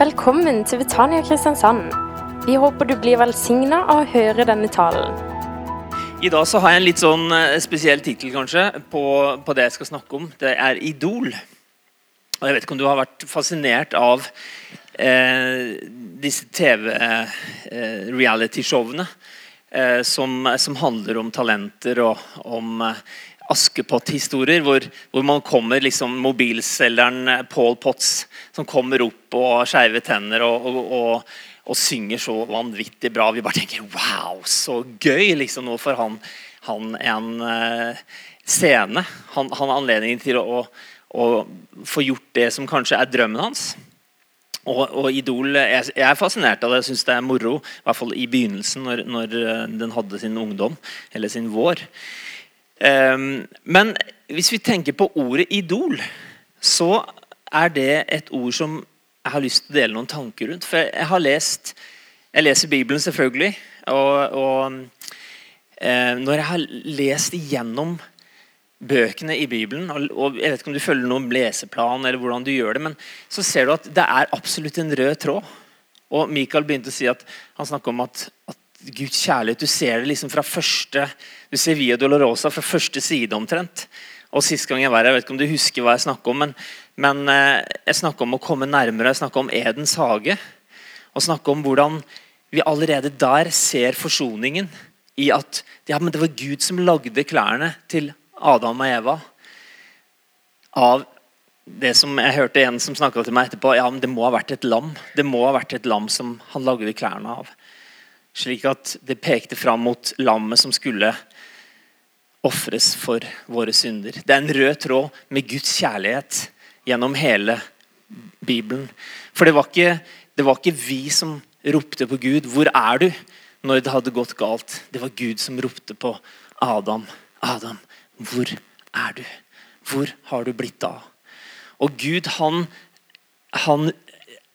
Velkommen til Betania Kristiansand. Vi håper du blir velsigna av å høre denne talen. I dag så har jeg en litt sånn eh, spesiell tittel kanskje på, på det jeg skal snakke om. Det er Idol. Og Jeg vet ikke om du har vært fascinert av eh, disse TV-reality-showene eh, som, som handler om talenter og om eh, Askepott-historier, hvor, hvor, man kommer liksom mobilselgeren eh, Paul Potts som kommer opp og har skeive tenner og, og, og, og, synger så vanvittig bra. Vi bare tenker wow, så gøy! liksom nå får han, han en uh, scene. Han har anledning til å, å, få gjort det som kanskje er drømmen hans. Og, og Idol jeg, jeg, er fascinert av det. Jeg syns det er moro. I hvert fall i begynnelsen, når, når eh, den hadde sin ungdom, eller sin vår. Um, men hvis vi tenker på ordet idol, så er det et ord som jeg har lyst til å dele noen tanker rundt. For jeg har lest Jeg leser Bibelen, selvfølgelig. Og, og eh, når jeg har lest igjennom bøkene i Bibelen, og, jeg vet ikke om du følger noen leseplan, eller hvordan du gjør det, men så ser du at det er absolutt en rød tråd. Og Michael begynte å si at han snakka om at, at Guds kjærlighet. Du ser det liksom fra første Du ser Via Dolorosa fra første side omtrent. Og Sist gang jeg var her, jeg vet ikke om du husker hva jeg snakka om, men, men eh, jeg snakka om å komme nærmere. Jeg snakka om Edens hage. Og snakka om hvordan vi allerede der ser forsoningen i at ja, men det var Gud som lagde klærne til Adam og Eva. Av det som jeg hørte en som snakka til meg etterpå, ja, men det må ha vært et lam. Det må ha vært et lam som han lagde klærne av. Slik at det pekte fram mot lammet som skulle ofres for våre synder. Det er en rød tråd med Guds kjærlighet gjennom hele Bibelen. For det var ikke, det var ikke vi som ropte på Gud 'Hvor er du?' når det hadde gått galt. Det var Gud som ropte på Adam. 'Adam, hvor er du? Hvor har du blitt av?' Og Gud, han, han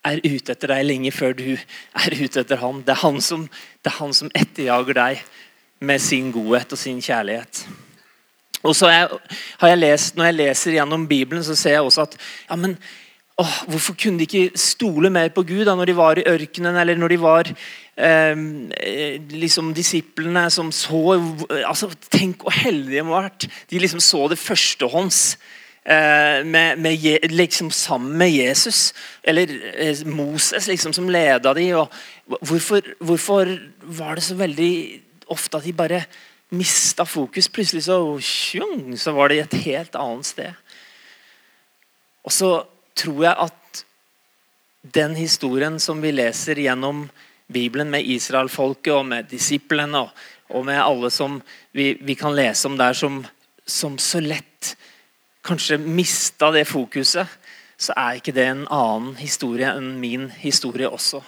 er ute etter deg lenge før du er ute etter han. Det er han som, det er han som etterjager deg med sin godhet og sin kjærlighet. Og så jeg, har jeg lest, Når jeg leser gjennom Bibelen, så ser jeg også at ja, men, åh, hvorfor kunne de ikke stole mer på Gud da når de var i ørkenen, eller når de var ehm, eh, liksom disiplene som så altså, Tenk hvor heldige de har vært. De liksom så det førstehånds Eh, med, med, liksom sammen med Jesus. Eller eh, Moses liksom som leda de, hvorfor, hvorfor, var det så veldig ofte at de bare mista fokus? Plutselig så, tjung, så var de et helt annet sted. Og så tror jeg at den historien som vi leser gjennom Bibelen med Israelfolket og med disiplene og, og, med alle som vi, vi kan lese om der som, som så lett kanskje mista det fokuset, så er ikke det en annen historie enn min historie også.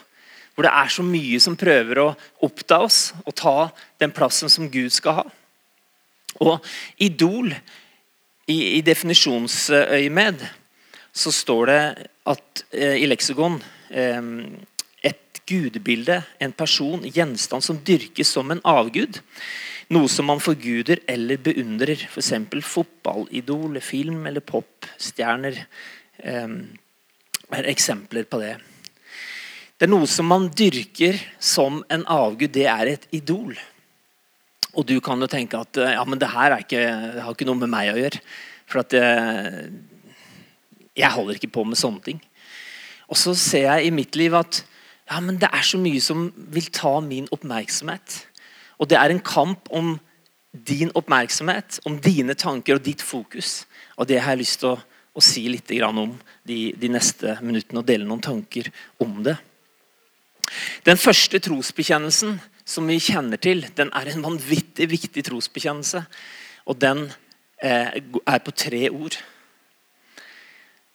Hvor det er så mye som prøver å oppta oss og ta den plassen som Gud skal ha. Og idol, i, i definisjonsøyemed, så står det at eh, i leksikon eh, gudebilde, en person, gjenstand som dyrkes som en avgud. Noe som man forguder eller beundrer. F.eks. fotballidol, film eller popstjerner eh, er eksempler på det. Det er noe som man dyrker som en avgud. Det er et idol. Og du kan jo tenke at ja, men det her ikke, det har ikke noe med meg å gjøre. For at jeg, jeg holder ikke på med sånne ting. Og så ser jeg i mitt liv at ja, men det er så mye som vil ta min oppmerksomhet. Og det er en kamp om din oppmerksomhet, om dine tanker og ditt fokus. Og det har jeg lyst til å, å si litt om de, de, neste minuttene, og dele noen tanker om det. Den første trosbekjennelsen som vi kjenner til, den er en vanvittig viktig trosbekjennelse. Og den eh, er på tre ord.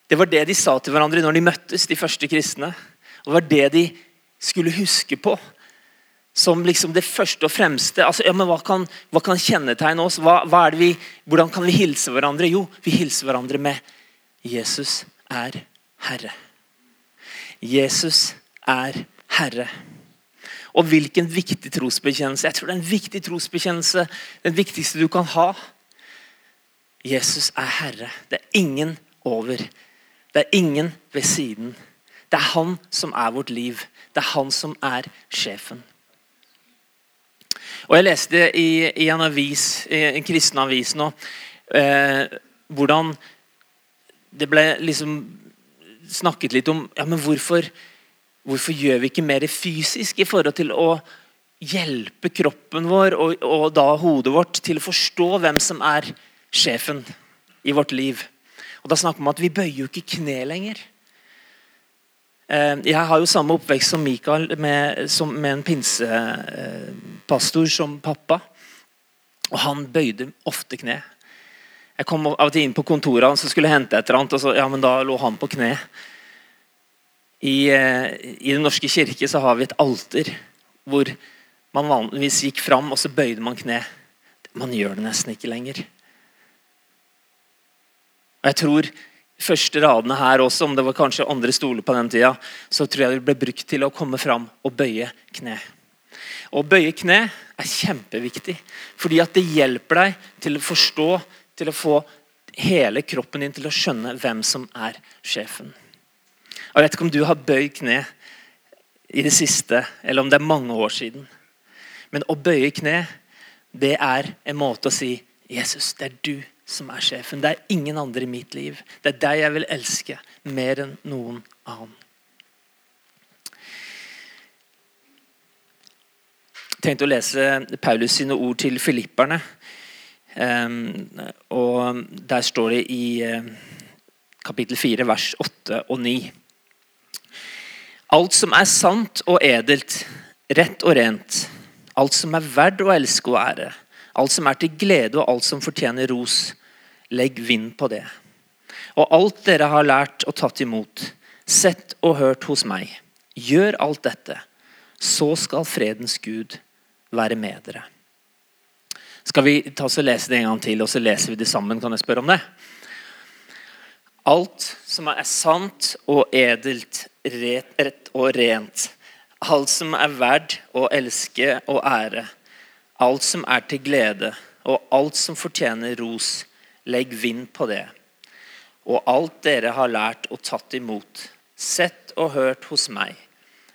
Det var det de sa til hverandre når de møttes, de første kristne. Og det var det de skulle huske på som liksom det første og fremste. Altså, ja, men Hva kan, hva kan kjennetegne oss? Hva, hva vi, hvordan kan vi hilse hverandre? Jo, vi hilser hverandre med Jesus er Herre. Jesus er Herre. Og hvilken viktig trosbekjennelse. Jeg tror det er en viktig trosbekjennelse. Den viktigste du kan ha. Jesus er Herre. Det er ingen over. Det er ingen ved siden. Det er han som er vårt liv. Det er han som er sjefen. Og Jeg leste i, i en avis, i en kristen avis nå eh, hvordan det ble liksom snakket litt om ja, men hvorfor, hvorfor gjør vi ikke mer fysisk i forhold til å hjelpe kroppen vår og, og, da hodet vårt til å forstå hvem som er sjefen i vårt liv. Og Da snakker vi om at vi bøyer jo ikke kne lenger. Eh, jeg har jo samme oppvekst som Mikael, med, som, med en pinsepastor som pappa. Og han bøyde ofte kne. Jeg kom av og til inn på kontoret hans og skulle hente et eller annet, og så, ja, men da lå han på kne. I, eh, I Den norske kirke så har vi et alter hvor man vanligvis gikk fram, og så bøyde man kne. Man gjør det nesten ikke lenger. Og jeg tror første radene her også, om det var kanskje andre stoler på den tida, så tror jeg det ble brukt til å komme fram og bøye kne. Å bøye kne er kjempeviktig, fordi at det hjelper deg til å forstå, til å få hele kroppen din til å skjønne hvem som er sjefen. Jeg vet ikke om du har bøyd kne i det siste, eller om det er mange år siden. Men å bøye kne, det er en måte å si Jesus, det er du som er sjefen. Det er ingen andre i mitt liv. Det er deg jeg vil elske mer enn noen annen. Jeg tenkte å lese Paulus sine ord til filipperne. Um, og Der står det i uh, kapittel 4, vers 8 og 9. Alt som er sant og edelt, rett og rent alt som er verdt å elske og ære, alt som er til glede og alt som fortjener ros, legg vind på det. Og alt dere har lært og tatt imot, sett og hørt hos meg, gjør alt dette, så skal fredens Gud være med dere. Skal vi ta oss og lese det en gang til, og så leser vi det sammen? Kan jeg spørre om det? Alt som er sant og edelt, rett og rent, alt som er verdt å elske og ære, alt som er til glede, og alt som fortjener ros, legg vind på det. Og alt dere har lært og tatt imot, sett og hørt hos meg,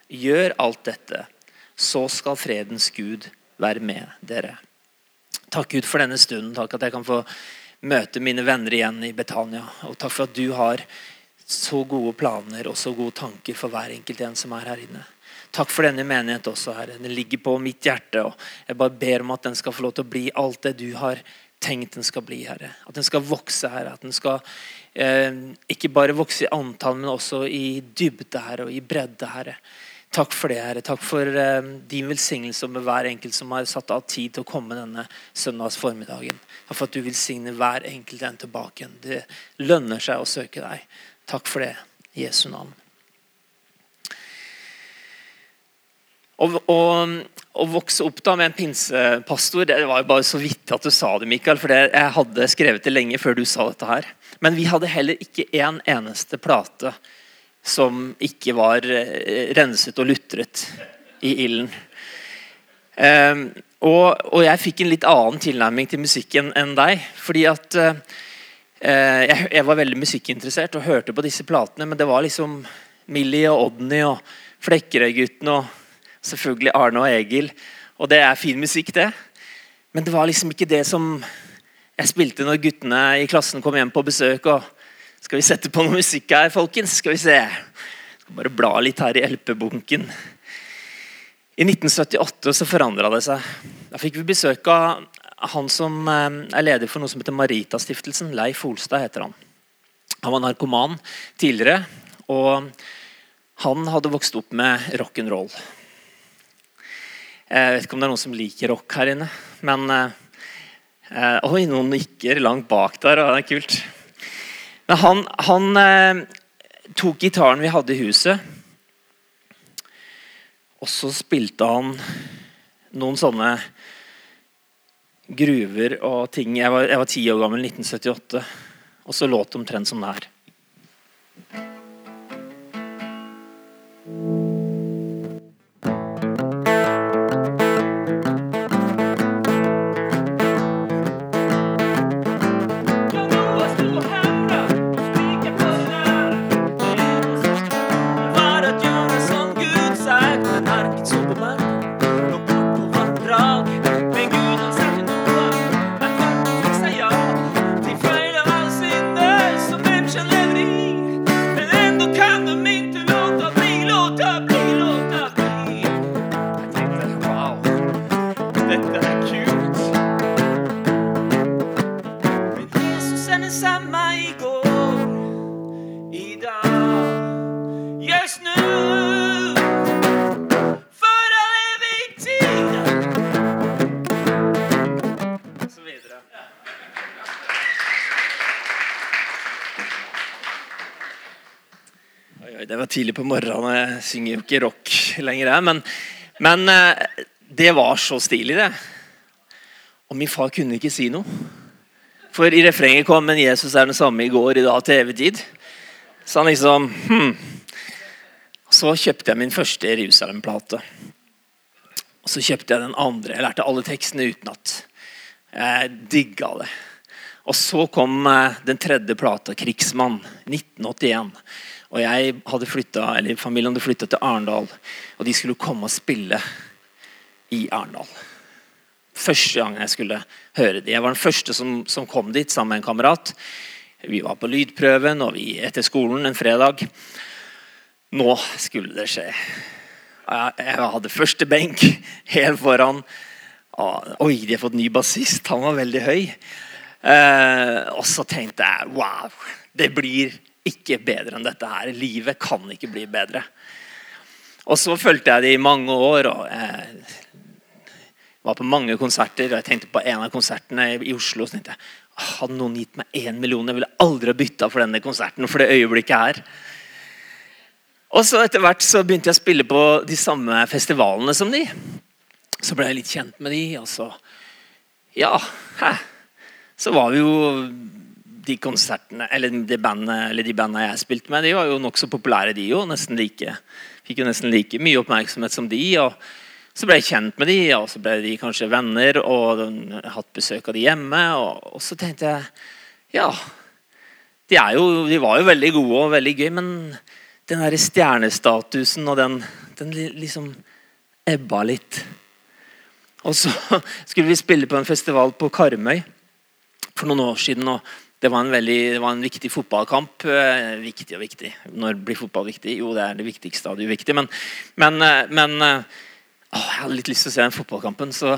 gjør alt dette, så skal fredens Gud være med dere. Takk Gud for denne stunden. Takk at jeg kan få møte mine venner igjen i Betania. Og takk for at du har så gode planer og så gode tanker for hver enkelt en som er her inne. Takk for denne menighet også, Herre. Den ligger på mitt hjerte. og Jeg bare ber om at den skal få lov til å bli alt det du har tenkt den skal bli, Herre. At den skal vokse, Herre. At den skal eh, ikke bare vokse i antall, men også i dybde, Herre, og i bredde, Herre. Takk for det, Herre. Takk for eh, din velsignelse med hver enkelt som har satt av tid til å komme denne søndags formiddagen. Takk for at du velsigner hver enkelt en tilbake igjen. Det lønner seg å søke deg. Takk for det. I Jesu navn. Og, å, å, vokse opp da med en pinsepastor Det var jo bare så vidt at du sa det, Mikael. For jeg hadde skrevet det lenge før du sa dette her. Men vi hadde heller ikke en eneste plate som ikke var eh, renset og lutret i ilden. Um, og, og, jeg fikk en litt annen tilnærming til musikken enn deg. Fordi at uh, jeg, jeg, var veldig musikkinteressert og hørte på disse platene, men det var liksom Millie og Odny og Flekkerøy-guttene og Selvfølgelig Arne og Egil. Og det er fin musikk, det. Men det var liksom ikke det som jeg spilte når guttene i klassen kom hjem på besøk. og Skal vi sette på noe musikk her, folkens? Skal vi se. Skal bare bla litt her i LP-bunken. I 1978 så forandra det seg. Da fikk vi besøk av han som eh, er leder for noe som heter Marita-stiftelsen. Leif Olstad heter han. Han var narkoman tidligere, og han hadde vokst opp med rock'n'roll. Jeg vet ikke om det er noen som liker rock her inne. Men eh, eh Oi, noen nikker langt bak der. Det er kult. Men han, han eh, tok gitaren vi hadde i huset, og så spilte han noen sånne gruver og ting. Jeg var, jeg var ti år gammel, 1978, og så låt det omtrent som det her. Tidlig på morgenen. Jeg synger jo ikke rock lenger, jeg. Men, men eh, det var så stilig, det. Og min far kunne ikke si noe. For i refrenget kom 'Men Jesus er den samme i går, i dag, til evig tid'. Så han liksom hmm. Så kjøpte jeg min første Jerusalem-plate. Og så kjøpte jeg den andre. Jeg lærte alle tekstene utenat. Jeg digga det. Og så kom eh, den tredje plata, 'Krigsmann', 1981. Og jeg hadde flyttet, eller Familien hadde flytta til Arendal, og de skulle komme og spille i Arendal. Første gang jeg skulle høre dem. Jeg var den første som, som kom dit sammen med en kamerat. Vi var på lydprøven og vi etter skolen en fredag. Nå skulle det skje. Jeg hadde første benk helt foran. Oi, de har fått ny bassist. Han var veldig høy. Eh, og så tenkte jeg wow, det blir ikke bedre enn dette her. Livet kan ikke bli bedre. Og så fulgte jeg det i mange år. og jeg var på mange konserter. og jeg tenkte På en av konsertene i Oslo så tenkte jeg, hadde noen gitt meg én million, jeg ville aldri ha bytta for denne konserten. for det øyeblikket her. Og så Etter hvert så begynte jeg å spille på de samme festivalene som de. Så ble jeg litt kjent med de, og så Ja, hæ. Så var vi jo de konsertene, eller de bandene, eller de bandene jeg spilte med, de var jo nokså populære, de jo. Nesten like, fikk jo nesten like mye oppmerksomhet som de. og Så ble jeg kjent med de, og så ble de kanskje venner, og hatt besøk av de hjemme. Og, og så tenkte jeg ja, de, jo, de, var jo veldig gode og veldig gøy, men den der stjernestatusen og den, den liksom ebba litt. Og så skulle vi spille på en festival på Karmøy for noen år siden. og det var, veldig, det var en, viktig fotballkamp. Eh, viktig og viktig. Når blir fotball viktig? Jo, det er det viktigste av det uviktige. Men, men, eh, men eh, å, jeg hadde litt lyst til å se den fotballkampen, så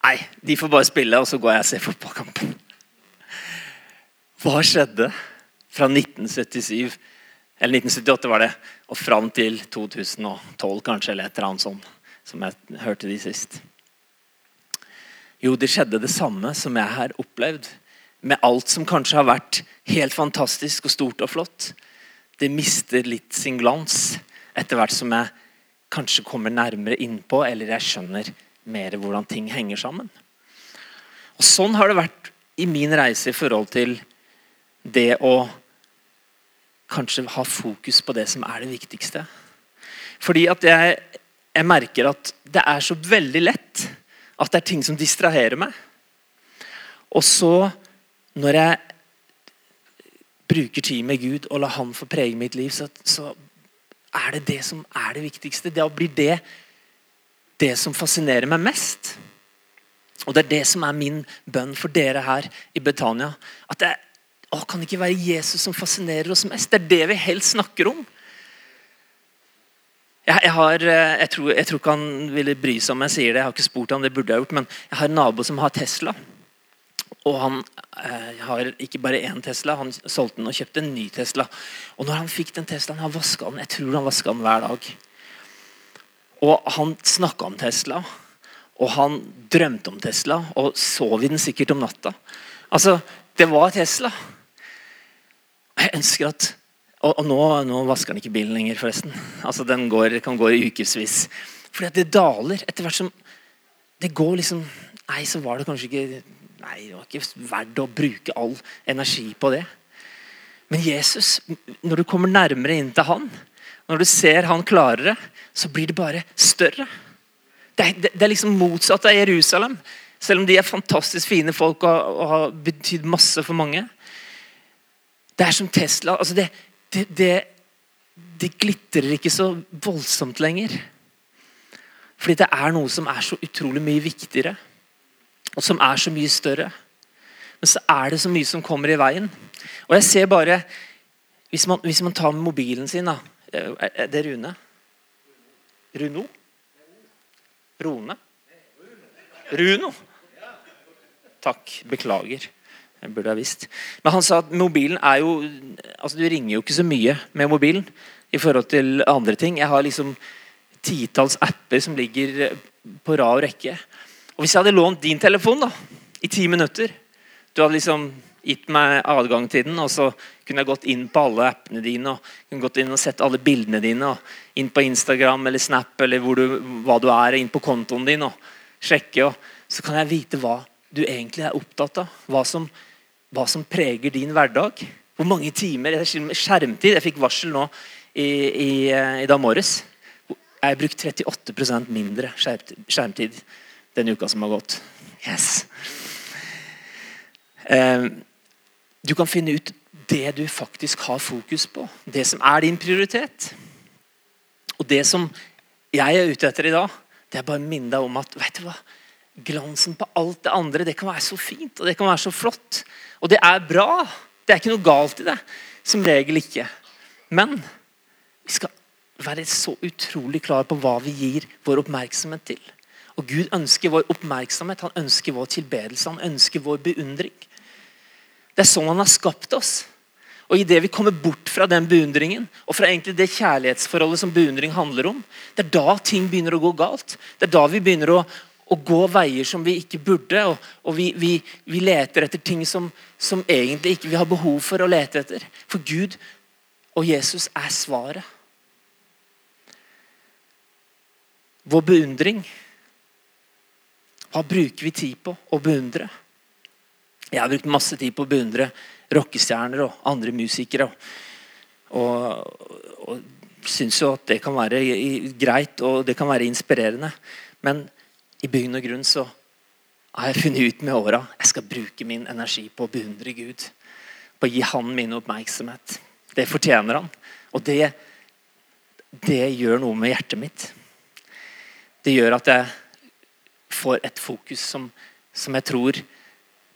Nei, de får bare spille, og så går jeg og ser fotballkampen. Hva skjedde fra 1977 Eller 1978 var det, og fram til 2012, kanskje, eller et eller annet sånt, som jeg hørte de sist. Jo, det skjedde det samme som jeg har opplevd. Med alt som kanskje har vært helt fantastisk og stort og flott. Det mister litt sin glans etter hvert som jeg kanskje kommer nærmere innpå, eller jeg skjønner mer hvordan ting henger sammen. Og Sånn har det vært i min reise i forhold til det å kanskje ha fokus på det som er det viktigste. Fordi at jeg, jeg merker at det er så veldig lett at det er ting som distraherer meg. Og så, når jeg bruker tid med Gud og lar Han få prege mitt liv, så, så er det det som er det viktigste. Da blir det det som fascinerer meg mest. Og det er det som er min bønn for dere her i Betania. At det å, kan det ikke være Jesus som fascinerer oss mest? Det er det vi helst snakker om. Jeg, jeg, har, eh, jeg, tror, jeg, tror, ikke han ville bry seg om jeg sier det, jeg har ikke spurt han, det burde jeg gjort, men jeg har en nabo som har Tesla. Og han eh, har ikke bare én Tesla, han solgte den og kjøpte en ny Tesla. Og når han fikk den Teslaen, han vaska den, jeg tror han vaska den hver dag. Og han snakka om Tesla, og han drømte om Tesla, og sov i den sikkert om natta. Altså, det var Tesla. Jeg ønsker at og, og nå, nå, vasker han ikke bilen lenger, forresten. Altså, Den går, kan gå i ukevis. Fordi at det daler etter hvert som Det går liksom Nei, så var det kanskje ikke Nei, det var ikke verdt å bruke all energi på det. Men Jesus, når du kommer nærmere inn til han, når du ser han klarere, så blir det bare større. Det er, det, det er liksom motsatt av Jerusalem. Selv om de er fantastisk fine folk og, og har betydd masse for mange. Det er som Tesla. altså det, det, det, glitrer ikke så voldsomt lenger. Fordi det er noe som er så utrolig mye viktigere, og som er så mye større. Men så er det så mye som kommer i veien. Og jeg ser bare Hvis man, hvis man tar med mobilen sin da, Er det Rune? Runo? Rone? Runo? Takk. Beklager. Jeg burde ha visst. Men han sa at mobilen er jo altså Du ringer jo ikke så mye med mobilen i forhold til andre ting. Jeg har liksom titalls apper som ligger på rad og rekke. Og Hvis jeg hadde lånt din telefon da, i ti minutter Du hadde liksom gitt meg adgang til den. Og så kunne jeg gått inn på alle appene dine og kunne gått inn og sett alle bildene dine. og Inn på Instagram eller Snap eller du, hva du er, inn på kontoen din og sjekke. Og så kan jeg vite hva du egentlig er opptatt av. Hva som, hva som preger din hverdag. Hvor mange timer skjermtid Jeg fikk varsel nå i, i, i dag morges. Jeg har brukt 38% mindre skjermtid den uka som har gått. Yes. Eh, du kan finne ut det du faktisk har fokus på. Det som er din prioritet. Og det som jeg er ute etter i dag, det er bare å minne deg om at vet du hva? glansen på alt det andre det kan være så fint og det kan være så flott. Og det er bra. Det er ikke noe galt i det. Som regel ikke. Men vi skal være så utrolig klar på hva vi gir vår oppmerksomhet til. Og Gud ønsker vår oppmerksomhet, han ønsker vår tilbedelse, han ønsker vår beundring. Det er sånn han har skapt oss. Og Idet vi kommer bort fra den beundringen og fra egentlig det kjærlighetsforholdet som beundring handler om, det er da ting begynner å gå galt. Det er da vi begynner å, å gå veier som vi ikke burde. Og, og vi, vi, vi, leter etter ting som, som egentlig ikke vi har behov for å lete etter. For Gud og Jesus er svaret. Vår beundring Hva bruker vi tid på å beundre? Jeg har brukt masse tid på å beundre rockestjerner og andre musikere. Og, og, og syns jo at det kan være greit og det kan være inspirerende. Men i bunn og grunn så har jeg funnet ut med åra jeg skal bruke min energi på å beundre Gud. På å gi Han min oppmerksomhet. Det fortjener han. Og det, det gjør noe med hjertet mitt. Det gjør at jeg får et fokus som, som jeg tror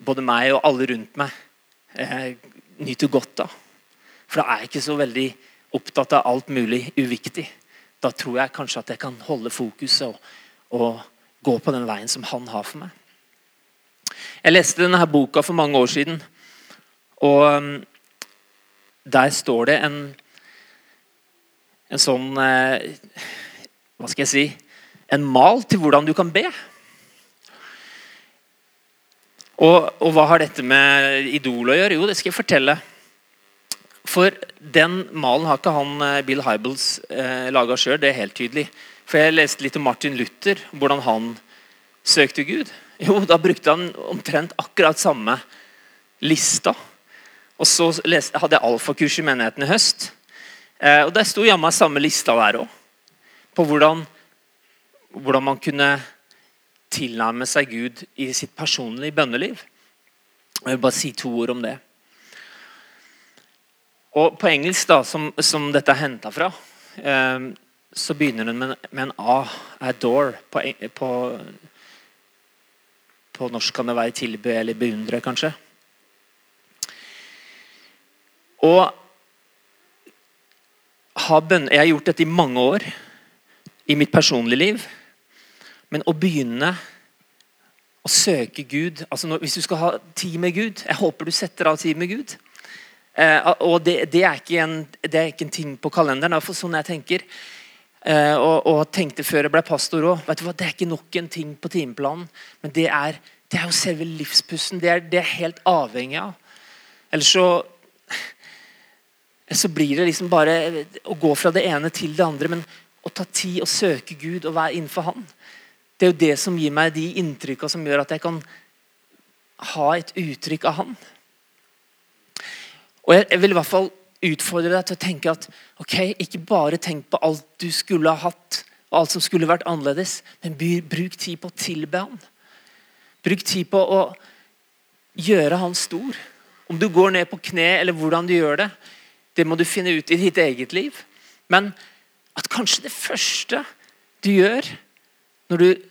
både meg og alle rundt meg eh, nyter godt av. For da er jeg ikke så veldig opptatt av alt mulig uviktig. Da tror jeg kanskje at jeg kan holde fokuset og, og gå på den veien som han har for meg. Jeg leste denne boka for mange år siden, og um, der står det en, en sånn eh, Hva skal jeg si en mal til hvordan du kan be. Og, og, hva har dette med Idol å gjøre? Jo, det skal jeg fortelle. For den malen har ikke han eh, Bill Hybels eh, laga sjøl. Det er helt tydelig. For jeg leste litt om Martin Luther, hvordan han søkte Gud. Jo, da brukte han omtrent akkurat samme lista. Og så leste, hadde jeg alfakurs i menigheten i høst. Eh, og Der sto jammen samme lista der òg. På hvordan hvordan man kunne tilnærme seg Gud i sitt personlige bønneliv. Jeg vil bare si to ord om det. Og På engelsk, da, som, som dette er henta fra, eh, så begynner den med, med, en A. Adore. På, på, på norsk kan det være tilby eller beundre, kanskje. Og Jeg har gjort dette i mange år i mitt personlige liv. Men å begynne å søke Gud altså når, Hvis du skal ha tid med Gud Jeg håper du setter av tid med Gud. Eh, og det, det, er en, det, er ikke en, ting på kalenderen. Det er sånn jeg tenker. Eh, og, og, tenkte før jeg ble pastor òg. Det er ikke nok en ting på timeplanen. Men det er, det er jo selve livspussen. Det er, det er helt avhengig av. Ellers så så blir det liksom bare å gå fra det ene til det andre. Men å ta tid og søke Gud og være innenfor Han. Det er jo det som gir meg de inntrykka som gjør at jeg kan ha et uttrykk av Han. Og jeg, vil i hvert fall utfordre deg til å tenke at ok, ikke bare tenk på alt du skulle ha hatt, og alt som skulle vært annerledes, men bruk tid på å tilbe Han. Bruk tid på å gjøre Han stor. Om du går ned på kne, eller hvordan du gjør det, det må du finne ut i ditt eget liv. Men at kanskje det første du gjør når du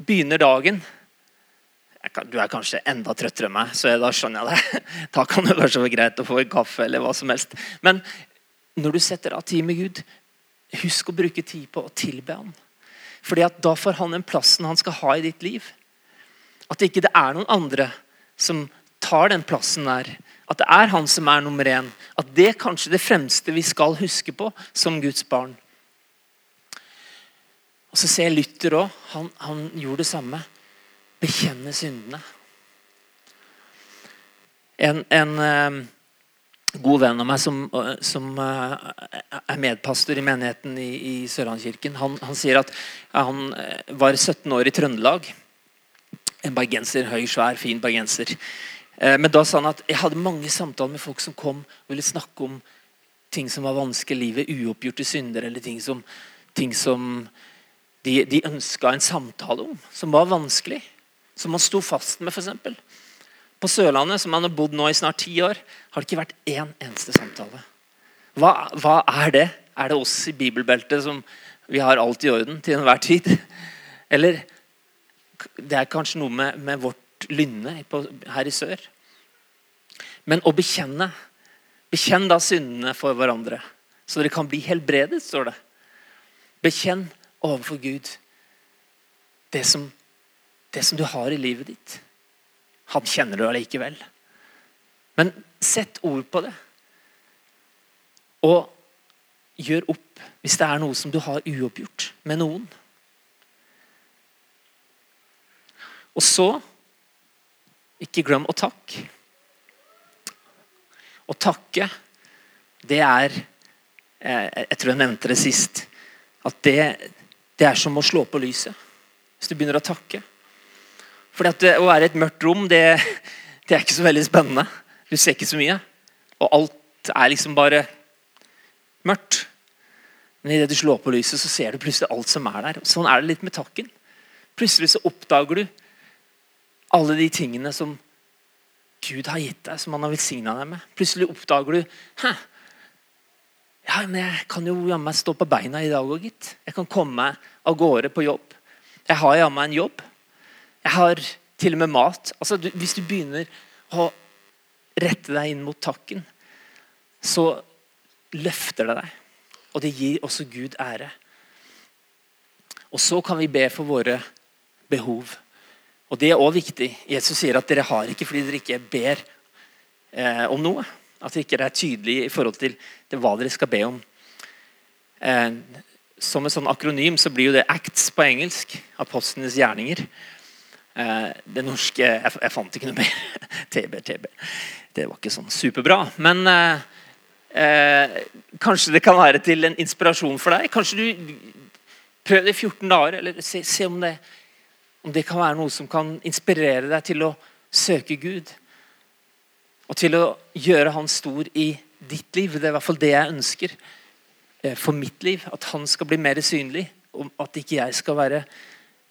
begynner dagen Du er kanskje enda trøttere enn meg, så da skjønner jeg det. Da kan det være så greit å få en kaffe eller hva som helst. Men når du setter av tid med Gud, husk å bruke tid på å tilbe ham. Fordi at Da får han den plassen han skal ha i ditt liv. At det ikke er noen andre som tar den plassen der. At det er han som er nummer én. At det er kanskje det fremste vi skal huske på som Guds barn. Og så ser jeg Luther òg. Han, han, gjorde det samme. Bekjenne syndene. En, en uh, god venn av meg som, uh, som uh, er medpastor i menigheten i, i Sørlandskirken, han, han, sier at han var 17 år i Trøndelag. En bergenser, høy, svær, fin bergenser. Men da sa han at jeg hadde mange samtaler med folk som kom og ville snakke om ting som var vanskelig i livet, uoppgjorte synder, eller ting som, ting som de, de ønska en samtale om, som var vanskelig. Som man sto fast med, f.eks. På Sørlandet, som man har bodd nå i snart ti år, har det ikke vært én eneste samtale. Hva, hva, er det? Er det oss i bibelbeltet som vi har alt i orden til enhver tid? Eller det er kanskje noe med, med vårt lynne her i sør. Men å bekjenne Bekjenn da syndene for hverandre, så dere kan bli helbredet, står det. Bekjenn overfor Gud det som, det som du har i livet ditt. Han kjenner du allikevel. Men sett ord på det. Og gjør opp hvis det er noe som du har uoppgjort med noen. Og så ikke glem å takke. Å takke, det er eh, Jeg tror jeg nevnte det sist. At det, det er som å slå på lyset. Hvis du begynner å takke. Fordi at Å være i et mørkt rom, det, det er ikke så veldig spennende. Du ser ikke så mye. Og alt er liksom bare mørkt. Men idet du slår på lyset, så ser du plutselig alt som er der. Sånn er det litt med takken. Plutselig så oppdager du alle de tingene som Gud har gitt deg, som han har velsigna deg med. Plutselig oppdager du Hæ, ja, men jeg kan jo jammen meg stå på beina i dag òg, gitt. Jeg kan komme av gårde på jobb. Jeg har jammen meg en jobb. Jeg har til og med mat. Altså, du, hvis du begynner å rette deg inn mot takken, så løfter det deg. Og det gir også Gud ære. Og så kan vi be for våre behov. Og Det er også viktig. Jesus sier at dere har ikke fordi dere ikke ber eh, om noe. At dere ikke er tydelige i forhold til, hva dere skal be om. Eh, som et sånn akronym så blir jo det ACTS på engelsk. Apostlenes gjerninger. Eh, det norske jeg, jeg, fant ikke noe mer. TB, TB. Det var ikke sånn superbra. Men eh, eh, kanskje det kan være til en inspirasjon for deg. Kanskje du prøver det i 14 dager, eller se, se om det om det kan være noe som kan inspirere deg til å søke Gud. Og til å gjøre Han stor i ditt liv. Det er i hvert fall det jeg ønsker eh, for mitt liv. At han skal bli mer synlig. Og at ikke jeg skal være,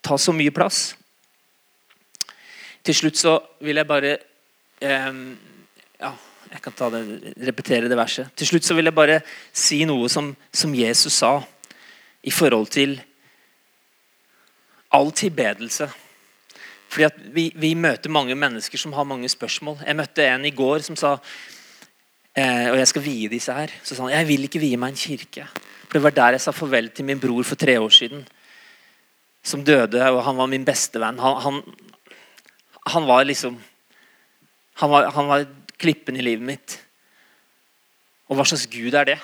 ta så mye plass. Til slutt så vil jeg bare eh, Ja, jeg kan det, repetere det verset. Til slutt så vil jeg bare si noe som, som Jesus sa i forhold til all tilbedelse. Fordi at vi, vi, møter mange mennesker som har mange spørsmål. Jeg møtte en i går som sa eh, og jeg skal vie disse her. Så sa han jeg vil ikke vie meg en kirke. For Det var der jeg sa farvel til min bror for tre år siden. Som døde, og han var min bestevenn. Han, han, han var liksom han var, han var klippen i livet mitt. Og hva slags gud er det?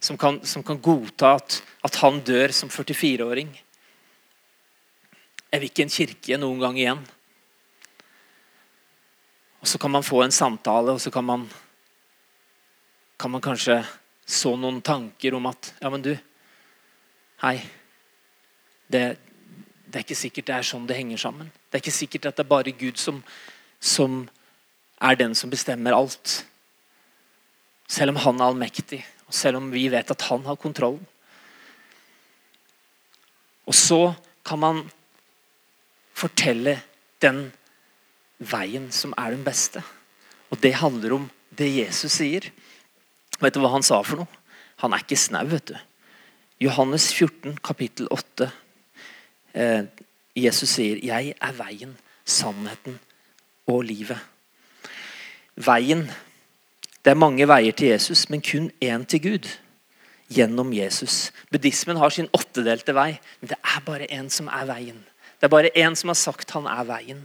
Som kan, som kan godta at, at han dør som 44-åring. Jeg vil ikke en kirke noen gang igjen. Og Så kan man få en samtale, og så kan man, kan man kanskje så noen tanker om at Ja, men du Hei. Det, det, er ikke sikkert det er sånn det henger sammen. Det er ikke sikkert at det er bare Gud som, som er den som bestemmer alt. Selv om han er allmektig, og selv om vi vet at han har kontrollen. Og så kan man fortelle den veien som er den beste. Og det handler om det Jesus sier. Vet du hva han sa for noe? Han er ikke snau, vet du. Johannes 14, kapittel 8. Eh, Jesus sier, 'Jeg er veien, sannheten og livet'. Veien Det er mange veier til Jesus, men kun én til Gud. Gjennom Jesus. Buddhismen har sin åttedelte vei, men det er bare én som er veien. Det er bare én som har sagt han er veien.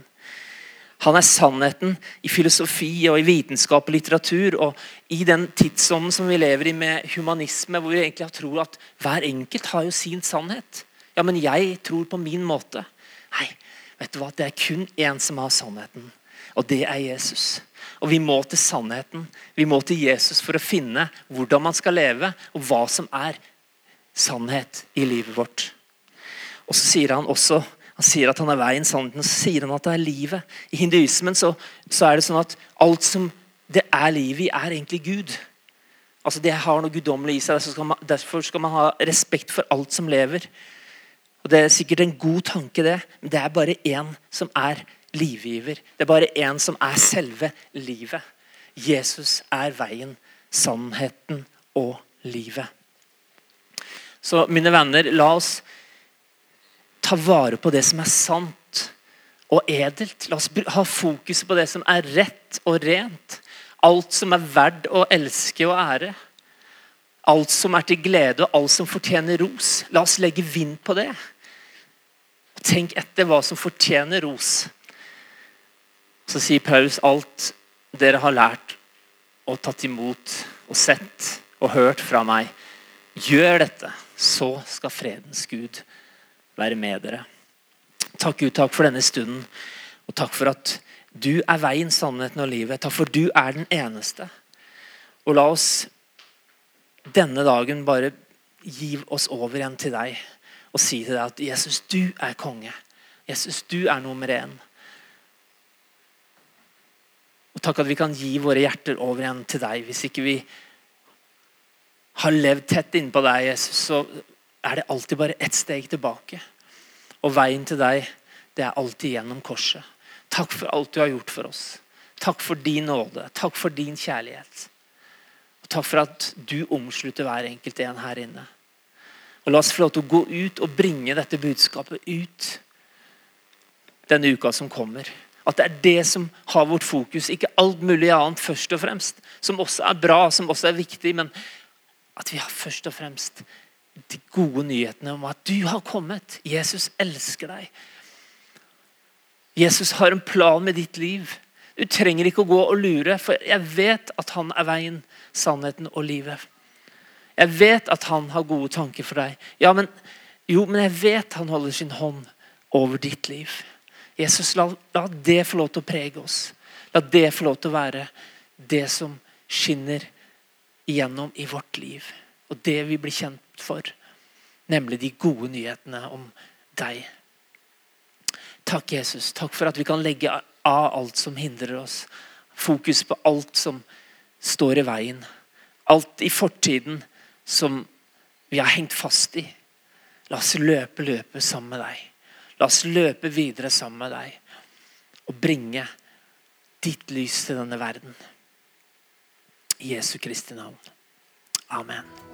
Han er sannheten i filosofi og i vitenskap og litteratur. Og i den tidsånden som vi lever i med humanisme, hvor vi egentlig tror at hver enkelt har jo sin sannhet. Ja, men jeg tror på min måte. Nei, vet du hva? det er kun én som har sannheten. og det er Jesus. Og vi må til sannheten. Vi må til Jesus for å finne hvordan man skal leve, og hva som er sannhet i livet vårt. Og så sier han også han sier at han er veien, sannheten, så sier han at det er livet. I hinduismen så, så er det sånn at alt som det er livet i, er egentlig Gud. Altså Det har noe guddommelig i seg. Derfor skal, man, derfor skal man ha respekt for alt som lever. Og Det er sikkert en god tanke, det, men det er bare én som er livgiver. Det er bare én som er selve livet. Jesus er veien, sannheten og livet. Så mine venner, la oss ta vare på det som er sant og edelt. La oss ha fokus på det som er rett og rent. Alt som er verdt å elske og ære. Alt som er til glede og alt som fortjener ros. La oss legge vind på det. Tenk etter hva som fortjener ros. Så sier Paulus alt dere har lært og tatt imot og sett og hørt fra meg. Gjør dette, så skal fredens Gud være med dere. Takk Gud, takk for denne stunden. Og takk for at du er veien, sannheten og livet. Takk for du er den eneste. Og la oss denne dagen bare gi oss over igjen til deg og si til deg at Jesus, du er konge. Jesus, du er nummer én. Og takk at vi kan gi våre hjerter over igjen til deg. Hvis ikke vi har levd tett innpå deg, Jesus, så er det alltid bare ett steg tilbake. Og veien til deg, det er alltid gjennom korset. Takk for alt du har gjort for oss. Takk for din nåde. Takk for din kjærlighet. Og takk for at du omslutter hver enkelt en her inne. Og La oss få lov til å gå ut og bringe dette budskapet ut denne uka som kommer. At det er det som har vårt fokus, ikke alt mulig annet først og fremst. Som også er bra, som også er viktig, men at vi har først og fremst de gode nyhetene om at du har kommet. Jesus elsker deg. Jesus har en plan med ditt liv. Du trenger ikke å gå og lure, for jeg vet at han er veien, sannheten og livet. Jeg vet at han har gode tanker for deg. Ja, men, jo, men jeg vet han holder sin hånd over ditt liv. Jesus, la, la, det få lov til å prege oss. La det få lov til å være det som skinner igjennom i vårt liv. Og det vi blir kjent for. Nemlig de gode nyhetene om deg. Takk, Jesus. Takk for at vi kan legge av alt som hindrer oss. Fokus på alt som står i veien. Alt i fortiden som vi har hengt fast i. La oss løpe løpet sammen med deg. La oss løpe videre sammen med deg og bringe ditt lys til denne verden. I Jesu Kristi navn. Amen.